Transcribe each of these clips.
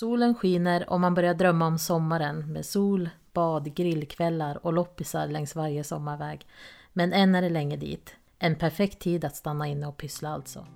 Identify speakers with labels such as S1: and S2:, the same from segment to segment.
S1: Solen skiner och man börjar drömma om sommaren med sol, bad, grillkvällar och loppisar längs varje sommarväg. Men än är det länge dit. En perfekt tid att stanna inne och pyssla alltså.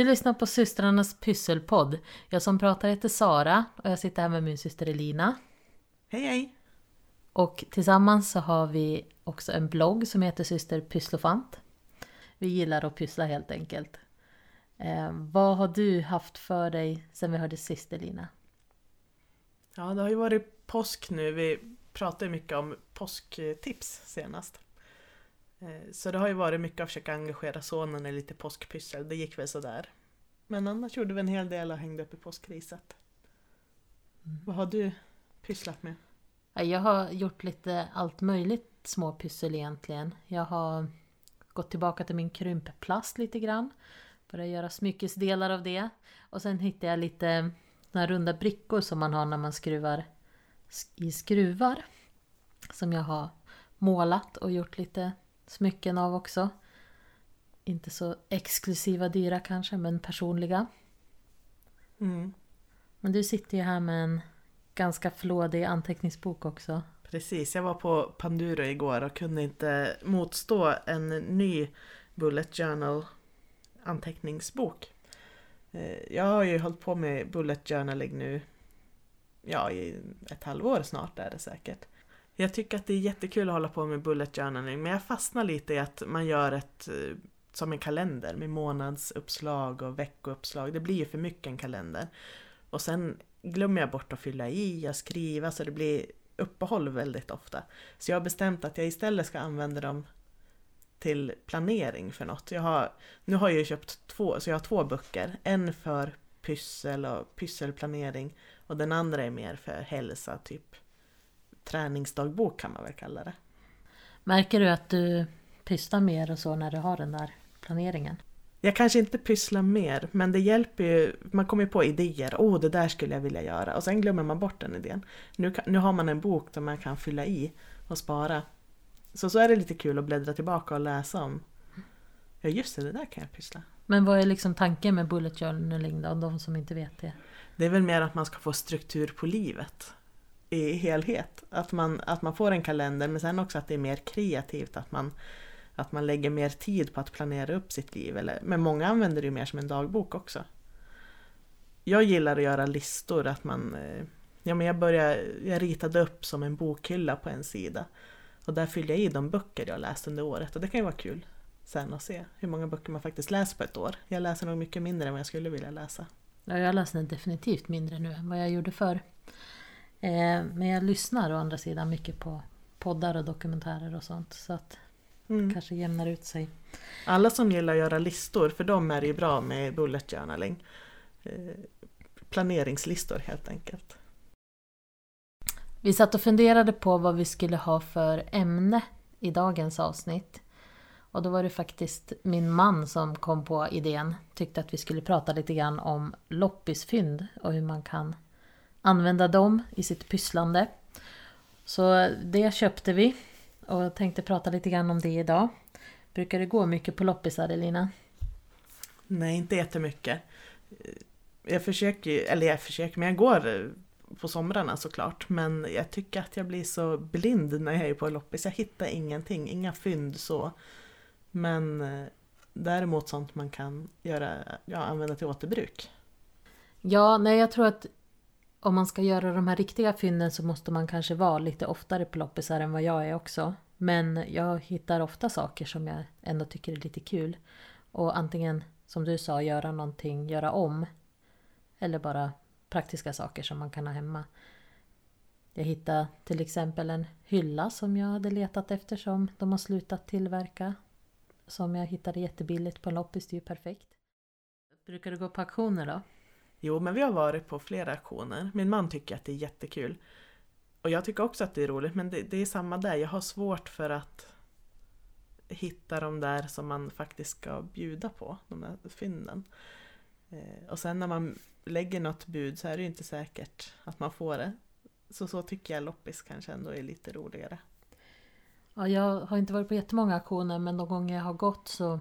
S1: Du lyssnar på systrarnas pysselpodd. Jag som pratar heter Sara och jag sitter här med min syster Elina.
S2: Hej hej!
S1: Och tillsammans så har vi också en blogg som heter Syster Pysslofant. Vi gillar att pyssla helt enkelt. Eh, vad har du haft för dig sen vi hörde sist Elina?
S2: Ja, det har ju varit påsk nu. Vi pratade mycket om påsktips senast. Eh, så det har ju varit mycket att försöka engagera sonen i lite påskpyssel. Det gick väl sådär. Men annars gjorde vi en hel del och hängde upp i påskriset. Mm. Vad har du pysslat med?
S1: Jag har gjort lite allt möjligt små pyssel egentligen. Jag har gått tillbaka till min krympplast lite grann. Börjat göra smyckesdelar av det. Och sen hittade jag lite såna runda brickor som man har när man skruvar i skruvar. Som jag har målat och gjort lite smycken av också. Inte så exklusiva, dyra kanske, men personliga. Mm. Men du sitter ju här med en ganska flådig anteckningsbok också.
S2: Precis, jag var på Panduro igår och kunde inte motstå en ny Bullet Journal anteckningsbok. Eh, jag har ju hållit på med Bullet Journaling nu ja, i ett halvår snart är det säkert. Jag tycker att det är jättekul att hålla på med bullet journaling men jag fastnar lite i att man gör ett eh, som en kalender med månadsuppslag och veckouppslag. Det blir ju för mycket en kalender. Och sen glömmer jag bort att fylla i och skriva så det blir uppehåll väldigt ofta. Så jag har bestämt att jag istället ska använda dem till planering för något. Jag har, nu har jag ju köpt två, så jag har två böcker. En för pyssel och pysselplanering och den andra är mer för hälsa, typ träningsdagbok kan man väl kalla det.
S1: Märker du att du pysslar mer och så när du har den där planeringen?
S2: Jag kanske inte pysslar mer, men det hjälper ju. Man kommer på idéer. Åh, oh, det där skulle jag vilja göra. Och sen glömmer man bort den idén. Nu, nu har man en bok där man kan fylla i och spara. Så så är det lite kul att bläddra tillbaka och läsa om. Ja, just det, det där kan jag pyssla.
S1: Men vad är liksom tanken med bullet journaling då, de som inte vet det?
S2: Det är väl mer att man ska få struktur på livet i helhet. Att man, att man får en kalender men sen också att det är mer kreativt. Att man, att man lägger mer tid på att planera upp sitt liv. Eller, men många använder det ju mer som en dagbok också. Jag gillar att göra listor. Att man, eh, ja, men jag, började, jag ritade upp som en bokhylla på en sida. Och där fyller jag i de böcker jag läst under året. Och det kan ju vara kul sen att se hur många böcker man faktiskt läser på ett år. Jag läser nog mycket mindre än vad jag skulle vilja läsa.
S1: Ja, jag läser definitivt mindre nu än vad jag gjorde förr. Eh, men jag lyssnar å andra sidan mycket på poddar och dokumentärer och sånt. Så att mm. det kanske jämnar ut sig.
S2: Alla som gillar att göra listor, för dem är det ju bra med bullet journaling. Eh, planeringslistor helt enkelt.
S1: Vi satt och funderade på vad vi skulle ha för ämne i dagens avsnitt. Och då var det faktiskt min man som kom på idén. Tyckte att vi skulle prata lite grann om loppisfynd och hur man kan använda dem i sitt pysslande. Så det köpte vi och tänkte prata lite grann om det idag. Brukar det gå mycket på loppisar Elina?
S2: Nej, inte jättemycket. Jag försöker, eller jag försöker, men jag går på somrarna såklart. Men jag tycker att jag blir så blind när jag är på loppis. Jag hittar ingenting, inga fynd så. Men eh, däremot sånt man kan göra, ja, använda till återbruk.
S1: Ja, nej jag tror att om man ska göra de här riktiga fynden så måste man kanske vara lite oftare på loppisar än vad jag är också. Men jag hittar ofta saker som jag ändå tycker är lite kul. Och antingen, som du sa, göra någonting, göra om. Eller bara praktiska saker som man kan ha hemma. Jag hittade till exempel en hylla som jag hade letat efter som de har slutat tillverka. Som jag hittade jättebilligt på en loppis, det är ju perfekt. Brukar du gå på auktioner då?
S2: Jo, men vi har varit på flera auktioner. Min man tycker att det är jättekul. Och jag tycker också att det är roligt, men det, det är samma där. Jag har svårt för att hitta de där som man faktiskt ska bjuda på, de där fynden. Eh, och sen när man lägger något bud så är det ju inte säkert att man får det. Så så tycker jag loppis kanske ändå är lite roligare.
S1: Ja, jag har inte varit på jättemånga auktioner men de gånger jag har gått så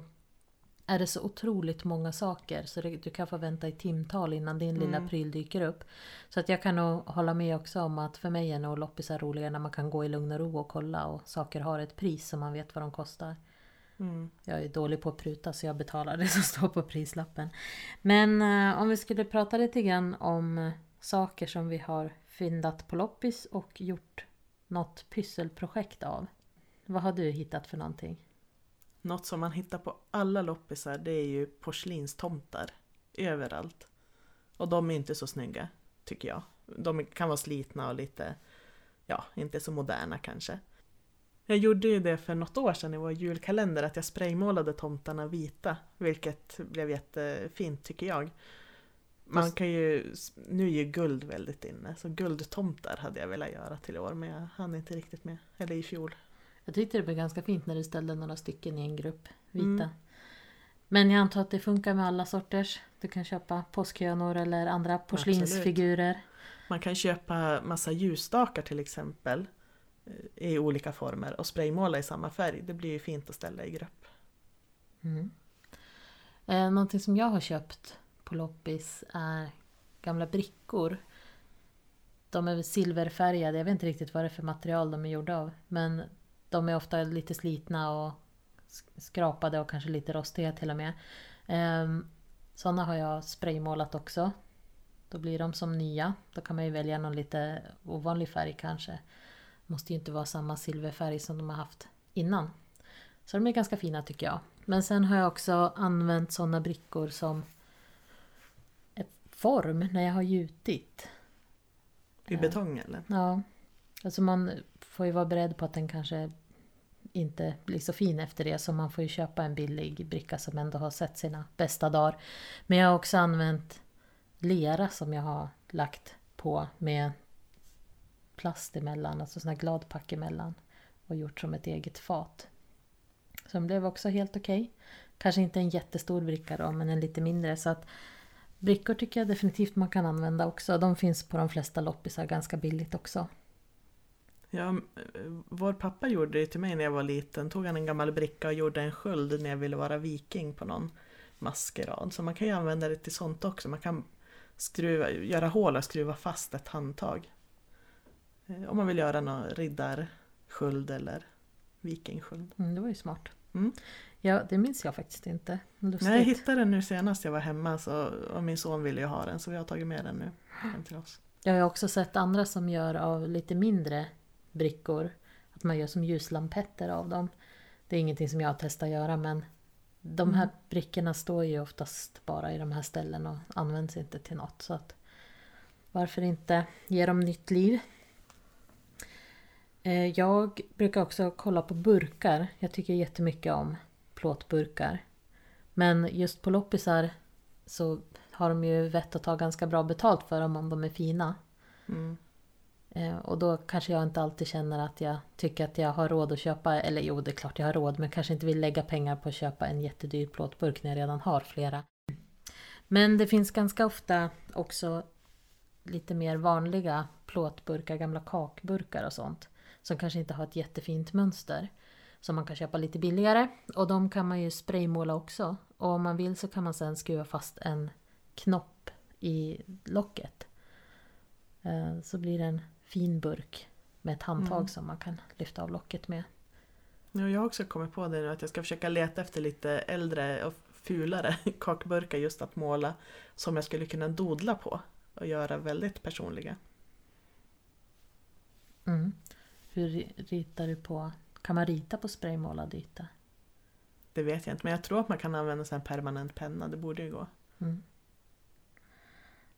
S1: är det så otroligt många saker så det, du kan få vänta i timtal innan din lilla
S2: Mm.
S1: pryl dyker upp. Så att jag kan nog hålla med också om att för mig är nog loppisar roligare när man kan gå i lugn och ro och kolla och saker har ett pris så man vet vad de kostar.
S2: Mm.
S1: Jag är dålig på att pruta så jag betalar det som står på prislappen. Men eh, om vi skulle prata lite grann om saker som vi har fyndat på loppis och gjort något pysselprojekt av. Vad har du hittat för någonting?
S2: Något som man hittar på alla loppisar det är ju porslinstomtar. Överallt. Och de är inte så snygga, tycker jag. De kan vara slitna och lite, ja, inte så moderna kanske. Jag gjorde ju det för något år sedan i vår julkalender, att jag spraymålade tomtarna vita. Vilket blev jättefint tycker jag. Man kan ju, nu är ju guld väldigt inne, så guldtomtar hade jag velat göra till i år men jag hann inte riktigt med. Eller i fjol.
S1: Jag tyckte det blev ganska fint när du ställde några stycken i en grupp vita.
S2: Mm.
S1: Men jag antar att det funkar med alla sorters. Du kan köpa påskhönor eller andra porslinsfigurer.
S2: Man kan köpa massa ljusstakar till exempel eh, i olika former och spraymåla i samma färg. Det blir ju fint att ställa i grupp.
S1: Mm. Eh, någonting som jag har köpt på loppis är gamla brickor. De är silverfärgade, jag vet inte riktigt vad det är för material de är gjorda av. Men de är ofta lite slitna och sk- skrapade och kanske lite rostiga till och med. Ehm, sådana har jag spraymålat också. Då blir de som nya. Då kan man ju välja någon lite ovanlig färg kanske. Måste ju inte vara samma silverfärg som de har haft innan. Så de är ganska fina tycker jag. Men sen har jag också använt sådana brickor som form när jag har gjutit.
S2: I betong eller?
S1: Ja, alltså man får ju vara beredd på att den kanske inte blir så fin efter det. Så man får ju köpa en billig bricka som ändå har sett sina bästa dagar. Men jag har också använt lera som jag har lagt på med plast emellan, alltså sån här gladpack emellan. Och gjort som ett eget fat. Som blev också helt okej. Kanske inte en jättestor bricka då, men en lite mindre. Så att brickor tycker jag definitivt man kan använda också. De finns på de flesta loppisar ganska billigt också.
S2: Ja, vår pappa gjorde det till mig när jag var liten. Tog han en gammal bricka och gjorde en sköld när jag ville vara viking på någon maskerad. Så man kan ju använda det till sånt också. Man kan skruva, göra hål och skruva fast ett handtag. Eh, Om man vill göra någon riddarsköld eller vikingsköld.
S1: Mm, det var ju smart.
S2: Mm.
S1: Ja, det minns jag faktiskt inte. Lustigt.
S2: Nej, jag hittade den nu senast jag var hemma så, och min son ville ju ha den så vi har tagit med den nu hem till oss.
S1: Jag har också sett andra som gör av lite mindre brickor. Att man gör som ljuslampetter av dem. Det är ingenting som jag har testat att göra men de här
S2: Mm.
S1: brickorna står ju oftast bara i de här ställen och används inte till något. Så att varför inte ge dem nytt liv? Eh, Jag brukar också kolla på burkar. Jag tycker jättemycket om plåtburkar. Men just på loppisar så har de ju vett att ta ganska bra betalt för dem om de är fina.
S2: Mm.
S1: Eh, Och då kanske jag inte alltid känner att jag tycker att jag har råd att köpa, eller jo det är klart jag har råd, men kanske inte vill lägga pengar på att köpa en jättedyr plåtburk när jag redan har flera. Men det finns ganska ofta också lite mer vanliga plåtburkar, gamla kakburkar och sånt. Som kanske inte har ett jättefint mönster. Som man kan köpa lite billigare. Och de kan man ju spraymåla också. Och om man vill så kan man sen skruva fast en knopp i locket. Eh, så blir det en fin burk med ett handtag
S2: Mm.
S1: som man kan lyfta av locket med.
S2: Ja, jag har också kommit på det nu att jag ska försöka leta efter lite äldre och fulare kakburkar just att måla som jag skulle kunna dodla på och göra väldigt personliga.
S1: Mm. Hur ri- ritar du på? Kan man rita på spraymålad yta?
S2: Det vet jag inte, men jag tror att man kan använda en permanent penna, det borde ju gå.
S1: Mm.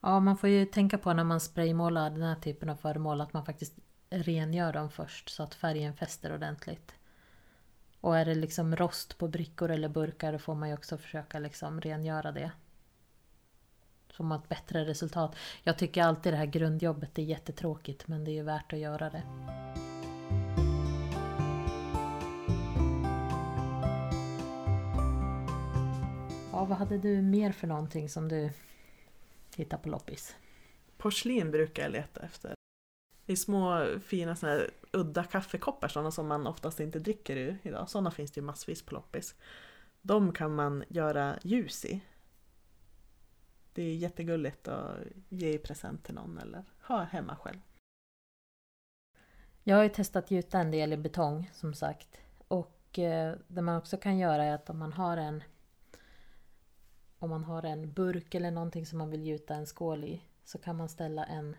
S1: Ja, man får ju tänka på när man spraymålar den här typen av föremål att man faktiskt rengör dem först så att färgen fäster ordentligt. Och är det liksom rost på brickor eller burkar då får man ju också försöka liksom rengöra det. Så man har ett bättre resultat. Jag tycker alltid det här grundjobbet är jättetråkigt men det är ju värt att göra det. Ja, vad hade du mer för någonting som du hittade på loppis?
S2: Porslin brukar jag leta efter. I små fina såna här udda kaffekoppar, sådana som man oftast inte dricker ur idag. Sådana finns det ju massvis på loppis. De kan man göra ljus i. Det är jättegulligt att ge i present till någon eller ha hemma själv.
S1: Jag har ju testat gjuta en del i betong som sagt. Och eh, det man också kan göra är att om man har en om man har en burk eller någonting som man vill gjuta en skål i så kan man ställa en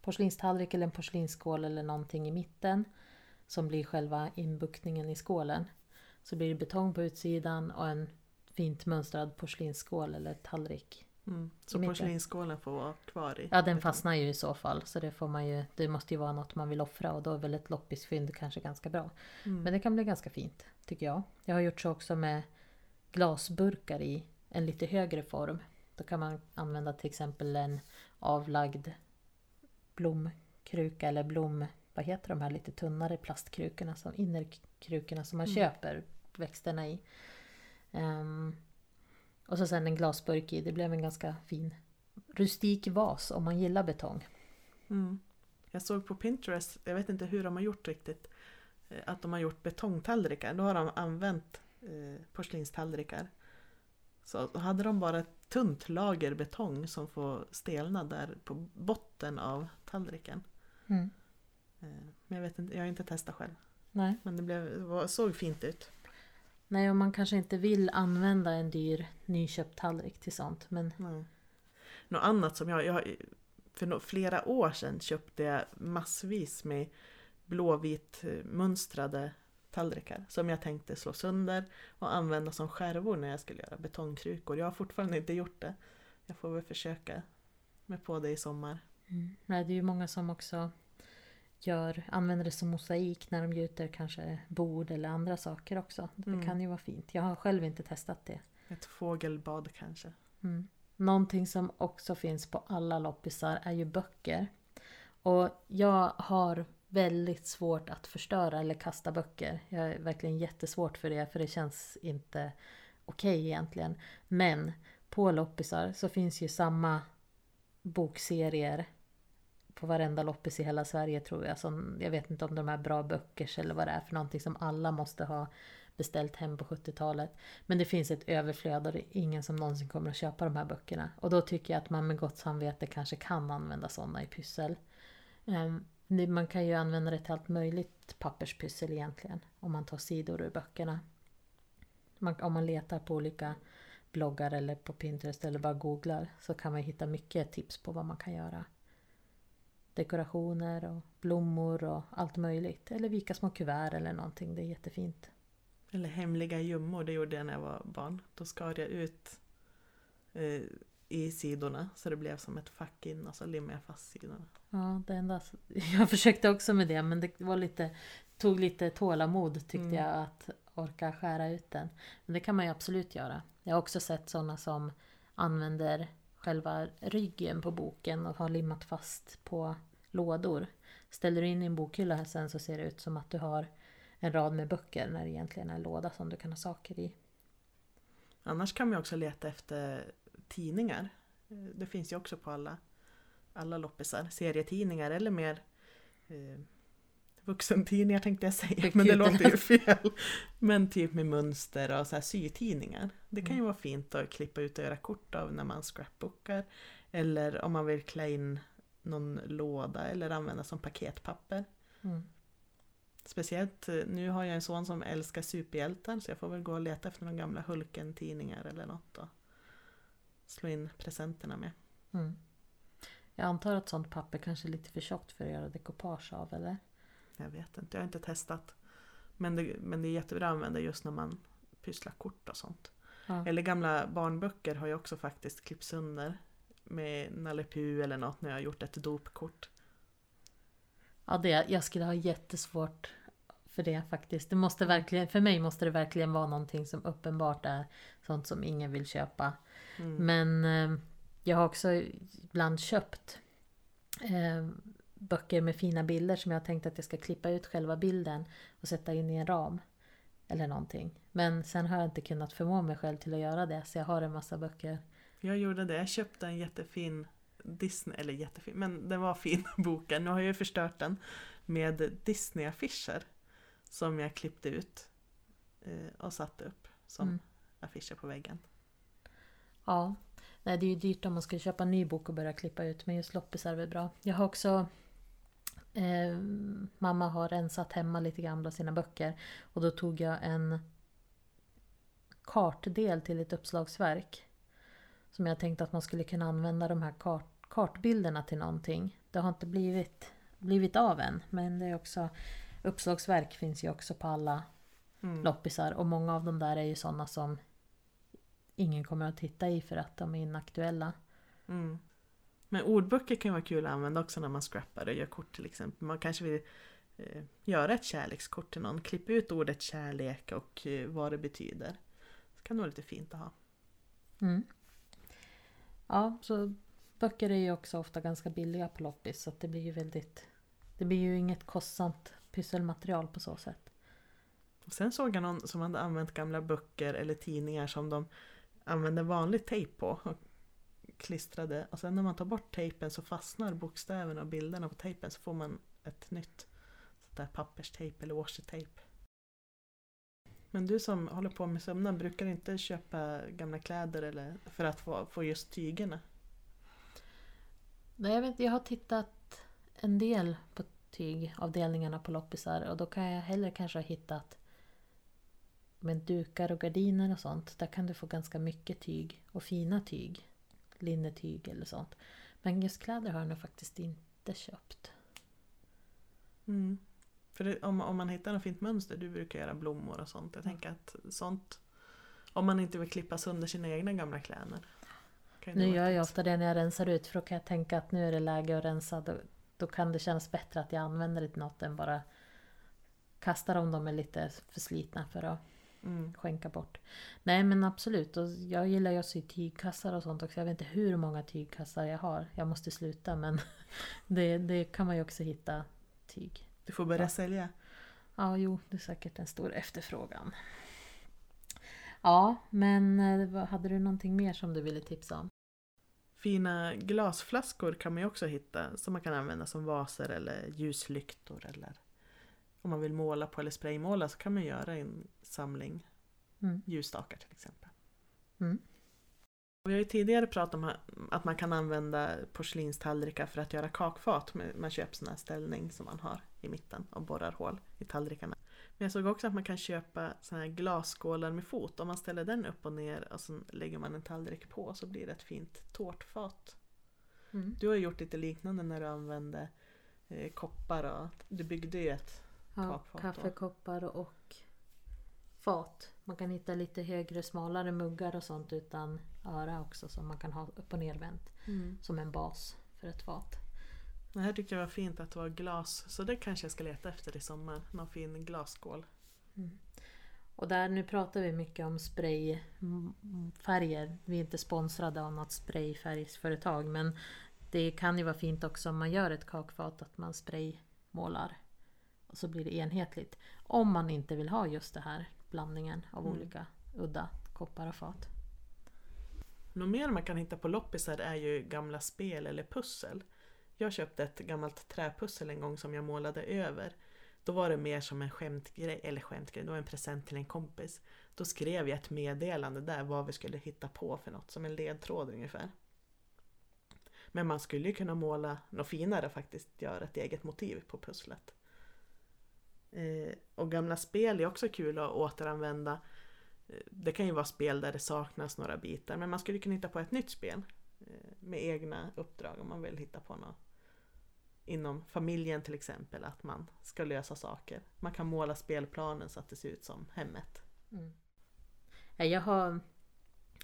S1: porslinstallrik eller en porslinsskål eller någonting i mitten som blir själva inbuktningen i skålen. Så blir det betong på utsidan och en fint mönstrad porslinsskål eller tallrik.
S2: Mm. Så porslinsskålen får vara kvar i?
S1: Ja, den fastnar ju i så fall. Så det får man ju, det måste ju vara något man vill offra och då är väl ett loppisfynd kanske ganska bra.
S2: Mm.
S1: Men det kan bli ganska fint, tycker jag. Jag har gjort så också med glasburkar i en lite högre form. Då kan man använda till exempel en avlagd blomkruka eller blom... Vad heter de här lite tunnare plastkrukorna, som, innerkrukorna som man
S2: Mm.
S1: köper växterna i. Ehm, och så sen en glasburk i. Det blev en ganska fin rustik vas om man gillar betong.
S2: Mm. Jag såg på Pinterest, jag vet inte hur de har gjort riktigt, eh, att de har gjort betongtallrikar. Då har de använt eh, porslinstallrikar. Så hade de bara ett tunt lager betong som får stelna där på botten av tallriken.
S1: Mm.
S2: Eh, men jag vet inte, jag har inte testat själv.
S1: Nej.
S2: Men det blev, det såg fint ut.
S1: Nej, och man kanske inte vill använda en dyr nyköpt tallrik till sånt. Men
S2: Nej. Något annat som jag, jag för flera år sedan köpte jag massvis med blåvit eh, mönstrade tallrikar som jag tänkte slå sönder och använda som skärvor när jag skulle göra betongkrukor. Jag har fortfarande inte gjort det. Jag får väl försöka med på det i sommar.
S1: Mm. Nej, det är ju många som också gör, använder det som mosaik när de gjuter kanske bord eller andra saker också. Det
S2: Mm.
S1: kan ju vara fint. Jag har själv inte testat det.
S2: Ett fågelbad kanske.
S1: Mm. Någonting som också finns på alla loppisar är ju böcker. Och jag har väldigt svårt att förstöra eller kasta böcker. Jag är verkligen jättesvårt för det för det känns inte okej egentligen. Men på loppisar så finns ju samma bokserier på varenda loppis i hela Sverige tror jag. Som, jag vet inte om de är bra böckers eller vad det är för någonting som alla måste ha beställt hem på 70-talet. Men det finns ett överflöd och det är ingen som någonsin kommer att köpa de här böckerna. Och då tycker jag att man med gott samvete kanske kan använda sådana i pyssel. Ehm, man kan ju använda det till allt möjligt papperspyssel egentligen. Om man tar sidor ur böckerna. Man, om man letar på olika bloggar eller på Pinterest eller bara googlar så kan man hitta mycket tips på vad man kan göra. Dekorationer och blommor och allt möjligt. Eller vika små kuvert eller någonting. Det är jättefint.
S2: Eller hemliga gömmor, det gjorde jag när jag var barn. Då skar jag ut eh, i sidorna så det blev som ett fack in och så limmade jag fast sidorna.
S1: Ja, det enda... Jag försökte också med det men det var lite... Tog lite tålamod tyckte
S2: Mm.
S1: jag att orka skära ut den. Men det kan man ju absolut göra. Jag har också sett sådana som använder själva ryggen på boken och har limmat fast på lådor. Ställer du in i en bokhylla här sen så ser det ut som att du har en rad med böcker när det egentligen är en låda som du kan ha saker i.
S2: Annars kan man också leta efter tidningar. Eh, Det finns ju också på alla, alla loppisar. Serietidningar eller mer eh, vuxentidningar tänkte jag säga. Men det låter ju fel. Men typ med mönster och så här sytidningar. Det kan ju
S1: Mm.
S2: vara fint att klippa ut och göra kort av när man scrapbookar. Eller om man vill klä in någon låda eller använda som paketpapper.
S1: Mm.
S2: Speciellt eh, nu har jag en son som älskar superhjältar så jag får väl gå och leta efter några gamla Hulken-tidningar eller något och slå in presenterna med.
S1: Mm. Jag antar att sånt papper kanske är lite för tjockt för att göra dekopage av eller?
S2: Jag vet inte, jag har inte testat. Men det, men det är jättebra att använda just när man pysslar kort och sånt.
S1: Ja.
S2: Eller gamla barnböcker har jag också faktiskt klippt sönder med Nalle eller något när jag har gjort ett dopkort.
S1: Ja, det, jag skulle ha jättesvårt för det faktiskt. Det måste verkligen, för mig måste det verkligen vara någonting som uppenbart är sånt som ingen vill köpa.
S2: Mm.
S1: Men eh, jag har också ibland köpt eh, böcker med fina bilder som jag har tänkt att jag ska klippa ut själva bilden och sätta in i en ram. Eller någonting. Men sen har jag inte kunnat förmå mig själv till att göra det så jag har en massa böcker.
S2: Jag gjorde det. Jag köpte en jättefin Disney, eller jättefin, men den var fin boken. Nu har jag ju förstört den med Disney-affischer som jag klippte ut eh, och satte upp som
S1: Mm.
S2: affischer på väggen.
S1: Ja, nej, det är ju dyrt om man ska köpa en ny bok och börja klippa ut. Men just loppisar är väl bra. Jag har också... Eh, mamma har rensat hemma lite grann bland sina böcker. Och då tog jag en kartdel till ett uppslagsverk. Som jag tänkte att man skulle kunna använda de här kart, kartbilderna till någonting. Det har inte blivit, blivit av än. Men det är också... Uppslagsverk finns ju också på alla
S2: Mm.
S1: loppisar. Och många av dem där är ju sådana som ingen kommer att titta i för att de är inaktuella.
S2: Mm. Men ordböcker kan vara kul att använda också när man scrappar och gör kort till exempel. Man kanske vill eh, göra ett kärlekskort till någon. Klippa ut ordet kärlek och eh, vad det betyder. Det kan vara lite fint att ha.
S1: Mm. Ja, så böcker är ju också ofta ganska billiga på loppis så det blir ju väldigt... Det blir ju inget kostsamt pysselmaterial på så sätt.
S2: Och sen såg jag någon som hade använt gamla böcker eller tidningar som de använde vanlig tejp på. Och klistrade. Och sen när man tar bort tejpen så fastnar bokstäverna och bilderna på tejpen så får man ett nytt sånt där papperstejp eller washi-tejp. Men du som håller på med sömnad, brukar inte köpa gamla kläder eller för att få, få just tygerna?
S1: Nej, jag, vet, jag har tittat en del på tygavdelningarna på loppisar och då kan jag hellre kanske ha hittat med dukar och gardiner och sånt. Där kan du få ganska mycket tyg och fina tyg. Linnetyg eller sånt. Men just kläder har jag nog faktiskt inte köpt.
S2: Mm. För det, om, om man hittar något fint mönster, du brukar göra blommor och sånt. Jag tänker att sånt, om man inte vill klippa sönder sina egna gamla kläder.
S1: Nu gör jag ofta det när jag rensar ut för då kan jag tänka att nu är det läge att rensa. Då, kan det kännas bättre att jag använder det till något än bara kastar om de är lite för slitna för att
S2: Mm.
S1: skänka bort. Nej men absolut, och jag gillar ju att sy tygkassar och sånt också. Jag vet inte hur många tygkassar jag har. Jag måste sluta men det, det kan man ju också hitta tyg.
S2: Du får börja
S1: Ja.
S2: sälja.
S1: Ja, jo, det är säkert en stor efterfrågan. Ja, men eh, hade du någonting mer som du ville tipsa om?
S2: Fina glasflaskor kan man ju också hitta som man kan använda som vaser eller ljuslyktor eller om man vill måla på eller spraymåla så kan man göra en samling
S1: Mm.
S2: ljusstakar till exempel.
S1: Mm.
S2: Vi har ju tidigare pratat om att man kan använda porslinstallrikar för att göra kakfat. Man köper sån här ställning som man har i mitten och borrar hål i tallrikarna. Men jag såg också att man kan köpa såna här glasskålar med fot. Om man ställer den upp och ner och så lägger man en tallrik på så blir det ett fint tårtfat.
S1: Mm.
S2: Du har gjort lite liknande när du använde eh, koppar och du byggde ju ett
S1: Ja, kaffekoppar och fat. Man kan hitta lite högre, smalare muggar och sånt utan öra också som man kan ha upp och nervänt som en bas för ett fat.
S2: Det här tyckte jag var fint att det var glas så det kanske jag ska leta efter i sommar. Någon fin glasskål.
S1: Och där, nu pratar vi mycket om sprayfärger. Vi är inte sponsrade av något sprayfärgsföretag men det kan ju vara fint också om man gör ett kakfat att man spraymålar. Och så blir det enhetligt. Om man inte vill ha just det här blandningen av
S2: Mm.
S1: olika udda koppar och fat.
S2: Något mer man kan hitta på loppisar är ju gamla spel eller pussel. Jag köpte ett gammalt träpussel en gång som jag målade över. Då var det mer som en skämtgrej, eller skämtgrej, det var en present till en kompis. Då skrev jag ett meddelande där vad vi skulle hitta på för något, som en ledtråd ungefär. Men man skulle ju kunna måla något finare faktiskt, göra ett eget motiv på pusslet. Eh, och gamla spel är också kul att återanvända. Eh, det kan ju vara spel där det saknas några bitar men man skulle kunna hitta på ett nytt spel eh, med egna uppdrag om man vill hitta på något inom familjen till exempel att man ska lösa saker. Man kan måla spelplanen så att det ser ut som hemmet.
S1: Mm. Ja, Jag har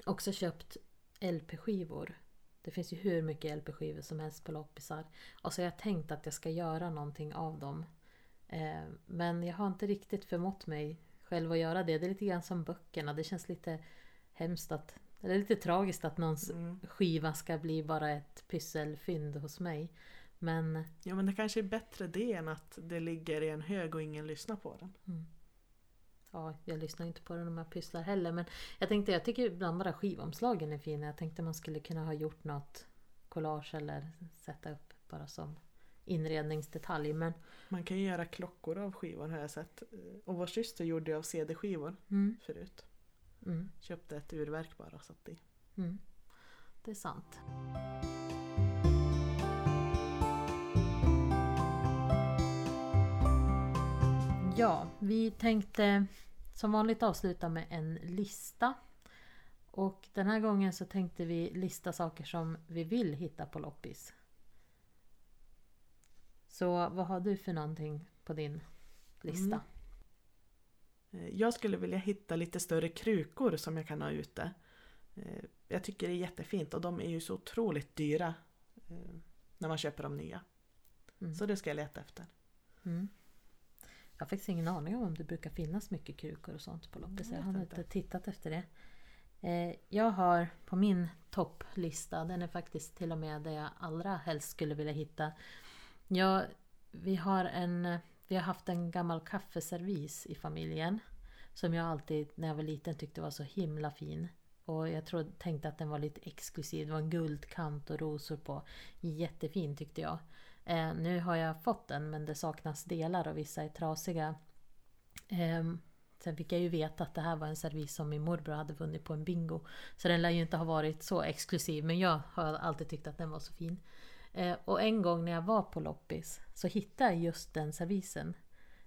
S1: också köpt LP-skivor. Det finns ju hur mycket LP-skivor som helst på loppisar. Och så har jag tänkt att jag ska göra någonting av dem. Eh, men jag har inte riktigt förmått mig själv att göra det. Det är lite grann som böckerna. Det känns lite hemskt att... Eller lite tragiskt att någons
S2: Mm.
S1: skiva ska bli bara ett pysselfynd hos mig. Men
S2: Ja men det kanske är bättre det än att det ligger i en hög och ingen lyssnar på den.
S1: ja, jag lyssnar inte på det när jag pysslar heller. Men jag tänkte, jag tycker ibland bara skivomslagen är fina. Jag tänkte man skulle kunna ha gjort något collage eller sätta upp bara som inredningsdetalj. Men
S2: Man kan ju göra klockor av skivor har jag sett. Och vår syster gjorde ju av CD-skivor
S1: mm,
S2: förut.
S1: mm,
S2: Köpte ett urverk bara och satte i.
S1: mm. Det är sant. Ja, vi tänkte som vanligt avsluta med en lista. Och den här gången så tänkte vi lista saker som vi vill hitta på loppis. Så vad har du för någonting på din lista?
S2: Eh, Jag skulle vilja hitta lite större krukor som jag kan ha ute. Eh, Jag tycker det är jättefint och de är ju så otroligt dyra eh, när man köper dem nya.
S1: Mm.
S2: Så det ska jag leta efter.
S1: Mm. Jag har faktiskt ingen aning om om det brukar finnas mycket krukor och sånt på loppis.
S2: Jag
S1: Jag har
S2: inte.
S1: tittat efter det. Eh, Jag har på min topplista, den är faktiskt till och med det jag allra helst skulle vilja hitta. Ja, vi, har en, vi har haft en gammal kaffeservis i familjen. Som jag alltid när jag var liten tyckte var så himla fin. Och jag tror, tänkte att den var lite exklusiv. Det var en guldkant och rosor på. Jättefin tyckte jag. Eh, nu har jag fått den men det saknas delar och vissa är trasiga. Eh, sen fick jag ju veta att det här var en servis som min morbror hade vunnit på en bingo. Så den lär ju inte ha varit så exklusiv men jag har alltid tyckt att den var så fin. Eh, och en gång när jag var på loppis så hittade jag just den servisen.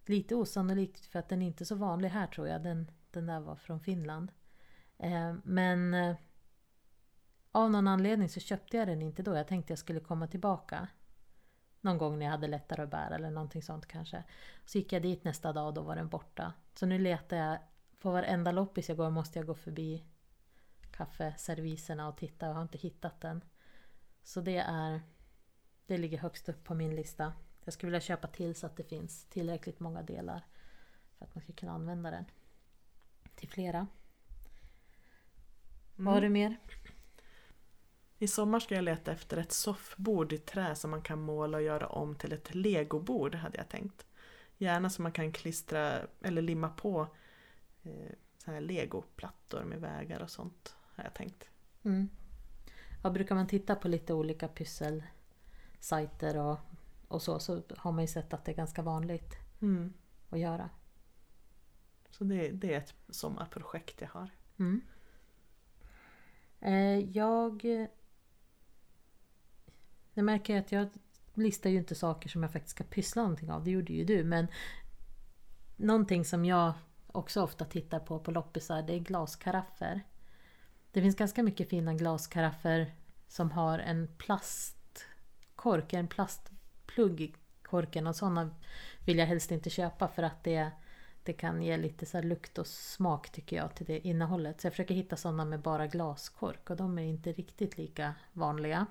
S1: Lite osannolikt för att den är inte så vanlig här tror jag. Den, den där var från Finland. Eh, men eh, av någon anledning så köpte jag den inte då. Jag tänkte jag skulle komma tillbaka. Någon gång när jag hade lättare att bära eller någonting sånt kanske. Så gick jag dit nästa dag och då var den borta. Så nu letar jag, på varenda loppis jag går måste jag gå förbi kaffeserviserna och titta. Jag har inte hittat den. Så det är, det ligger högst upp på min lista. Jag skulle vilja köpa till så att det finns tillräckligt många delar. För att man ska kunna använda den. Till flera. Vad har du mer?
S2: I sommar ska jag leta efter ett soffbord i trä som man kan måla och göra om till ett legobord hade jag tänkt. Gärna så man kan klistra eller limma på eh, så här legoplattor med vägar och sånt har jag tänkt.
S1: Mm. Ja, brukar man titta på lite olika pysselsajter och, och så, så har man ju sett att det är ganska vanligt
S2: Mm.
S1: att göra.
S2: Så det, det är ett sommarprojekt jag har.
S1: Mm. Eh, jag... Jag märker ju att jag listar ju inte saker som jag faktiskt ska pyssla någonting av. Det gjorde ju du. Men någonting som jag också ofta tittar på på loppisar det är glaskaraffer. Det finns ganska mycket fina glaskaraffer som har en plastkork, en plastplugg i korken och sådana vill jag helst inte köpa för att det, det kan ge lite så här lukt och smak tycker jag till det innehållet. Så jag försöker hitta sådana med bara glaskork och de är inte riktigt lika vanliga.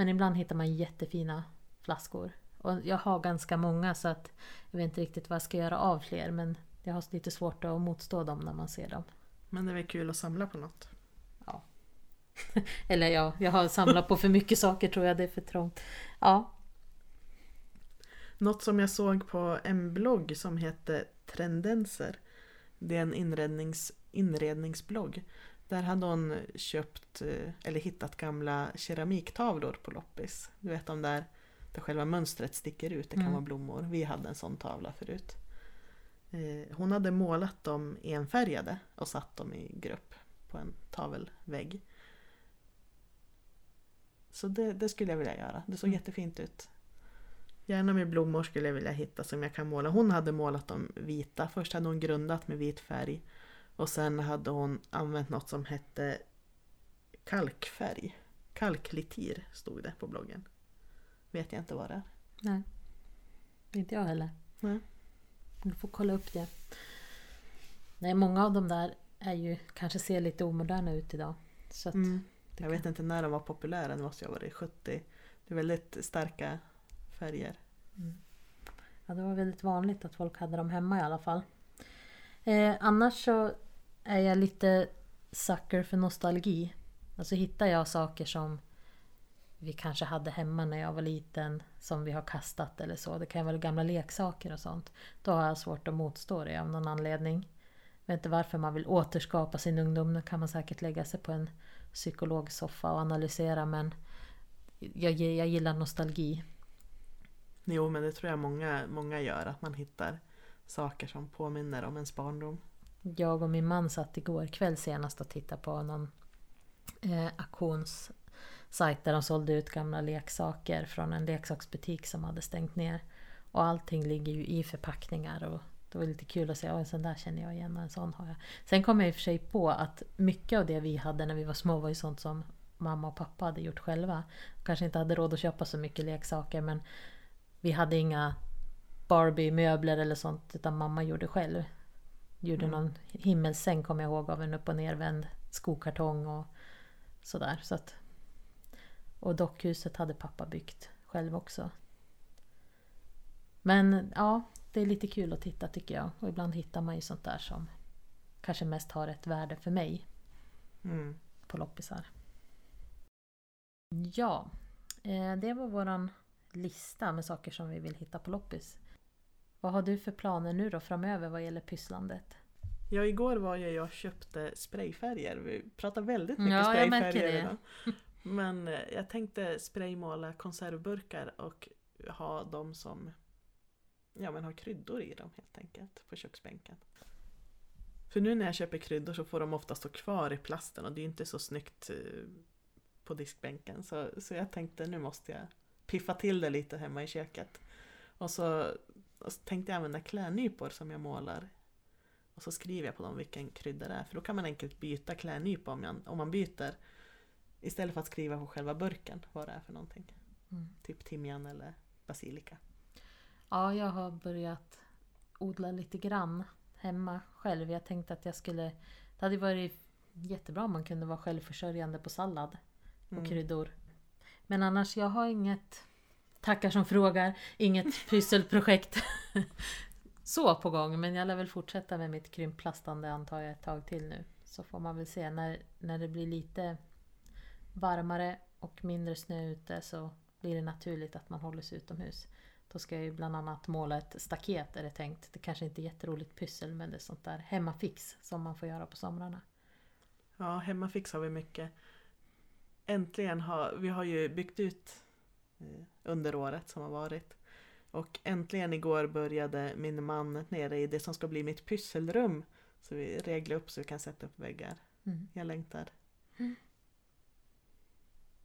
S1: Men ibland hittar man jättefina flaskor. Och jag har ganska många så att jag vet inte riktigt vad jag ska göra av fler men jag har lite svårt att motstå dem när man ser dem.
S2: Men det är väl kul att samla på något.
S1: Eller ja, jag har samlat på för mycket saker tror jag, det är för trångt. Ja,
S2: Något som jag såg på en blogg som heter Trendenser. Det är en inrednings, inredningsblogg. Där hade hon köpt eh, eller hittat gamla keramiktavlor på loppis. Du vet de där där själva mönstret sticker ut. Det kan
S1: Mm.
S2: vara blommor. Vi hade en sån tavla förut. Eh, Hon hade målat dem enfärgade och satt dem i grupp på en tavelvägg. Så det, det skulle jag vilja göra. Det såg
S1: Mm.
S2: jättefint ut. Gärna med blommor skulle jag vilja hitta som jag kan måla. Hon hade målat dem vita. Först hade hon grundat med vit färg. Och sen hade hon använt något som hette kalkfärg. Kalklitir stod det på bloggen. Vet jag inte vad det är.
S1: nej. Inte jag heller.
S2: Nej.
S1: Du får kolla upp det. Nej, många av de där är ju, kanske ser lite omoderna ut idag. Så
S2: Mm. Jag
S1: kan-
S2: vet inte när de var populära, det måste ha varit 70. Det är väldigt starka färger.
S1: Mm. Ja, det var väldigt vanligt att folk hade dem hemma i alla fall. Eh, annars så är jag lite sucker för nostalgi. Alltså hittar jag saker som vi kanske hade hemma när jag var liten som vi har kastat eller så. Det kan vara gamla leksaker och sånt. Då har jag svårt att motstå det av någon anledning. Jag vet inte varför man vill återskapa sin ungdom. Då kan man säkert lägga sig på en psykologsoffa och analysera men jag, jag gillar nostalgi.
S2: Jo men det tror jag många, många gör, att man hittar saker som påminner om ens barndom.
S1: Jag och min man satt igår kväll senast och tittade på någon eh, auktionssajt där de sålde ut gamla leksaker från en leksaksbutik som hade stängt ner. Och allting ligger ju i förpackningar och det var lite kul att se, en sån där känner jag igen och en sån har jag. Sen kom jag i och för sig på att mycket av det vi hade när vi var små var ju sånt som mamma och pappa hade gjort själva. Kanske inte hade råd att köpa så mycket leksaker men vi hade inga Barbie-möbler eller sånt utan mamma gjorde själv. Gjorde mm. någon himmelsäng kommer jag ihåg av en upp och nervänd skokartong och sådär. Så att, och dockhuset hade pappa byggt själv också. Men ja, det är lite kul att titta tycker jag. Och ibland hittar man ju sånt där som kanske mest har ett värde för mig. Mm. På loppisar. Ja, eh, det var våran lista med saker som vi vill hitta på loppis. Vad har du för planer nu då framöver vad gäller pysslandet?
S2: Ja, igår var jag och köpte sprayfärger. Vi pratar väldigt mycket ja, sprayfärger idag. Men eh, jag tänkte spraymåla konservburkar och ha dem som ja, men ha kryddor i dem helt enkelt på köksbänken. För nu när jag köper kryddor så får de ofta stå kvar i plasten och det är inte så snyggt eh, på diskbänken. Så, så jag tänkte nu måste jag piffa till det lite hemma i köket. Och så, och så tänkte jag använda klädnypor som jag målar. Och så skriver jag på dem vilken krydda det är. För då kan man enkelt byta klädnypa om, jag, om man byter. Istället för att skriva på själva burken vad det är för någonting. Mm. Typ timjan eller basilika.
S1: Ja, jag har börjat odla lite grann hemma själv. Jag tänkte att jag skulle... Det hade varit jättebra om man kunde vara självförsörjande på sallad och mm. kryddor. Men annars, jag har inget... Tackar som frågar. Inget pysselprojekt så på gång. Men jag lär väl fortsätta med mitt krympplastande antar jag ett tag till nu. Så får man väl se när, när det blir lite varmare och mindre snö ute så blir det naturligt att man håller sig utomhus. Då ska jag ju bland annat måla ett staket är det tänkt. Det kanske inte är jätteroligt pyssel men det är sånt där hemmafix som man får göra på somrarna.
S2: Ja, hemmafix har vi mycket. Äntligen har vi har ju byggt ut under året som har varit. Och äntligen igår började min man nere i det som ska bli mitt pysselrum. Så vi reglar upp så vi kan sätta upp väggar. Mm. Jag längtar. Mm.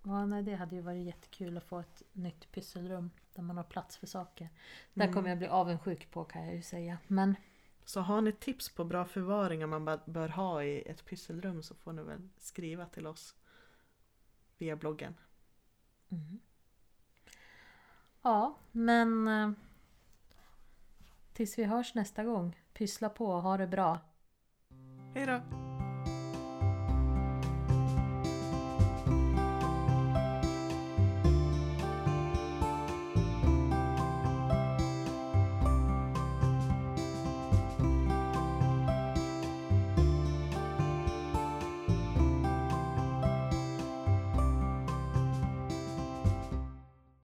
S1: Ja, nej, det hade ju varit jättekul att få ett nytt pysselrum där man har plats för saker. Där mm. kommer jag bli avundsjuk på kan jag ju säga. Men...
S2: Så har ni tips på bra förvaringar man bör ha i ett pysselrum så får ni väl skriva till oss via bloggen. Mm.
S1: Ja, men eh, tills vi hörs nästa gång. Pyssla på och ha det bra.
S2: Hej då!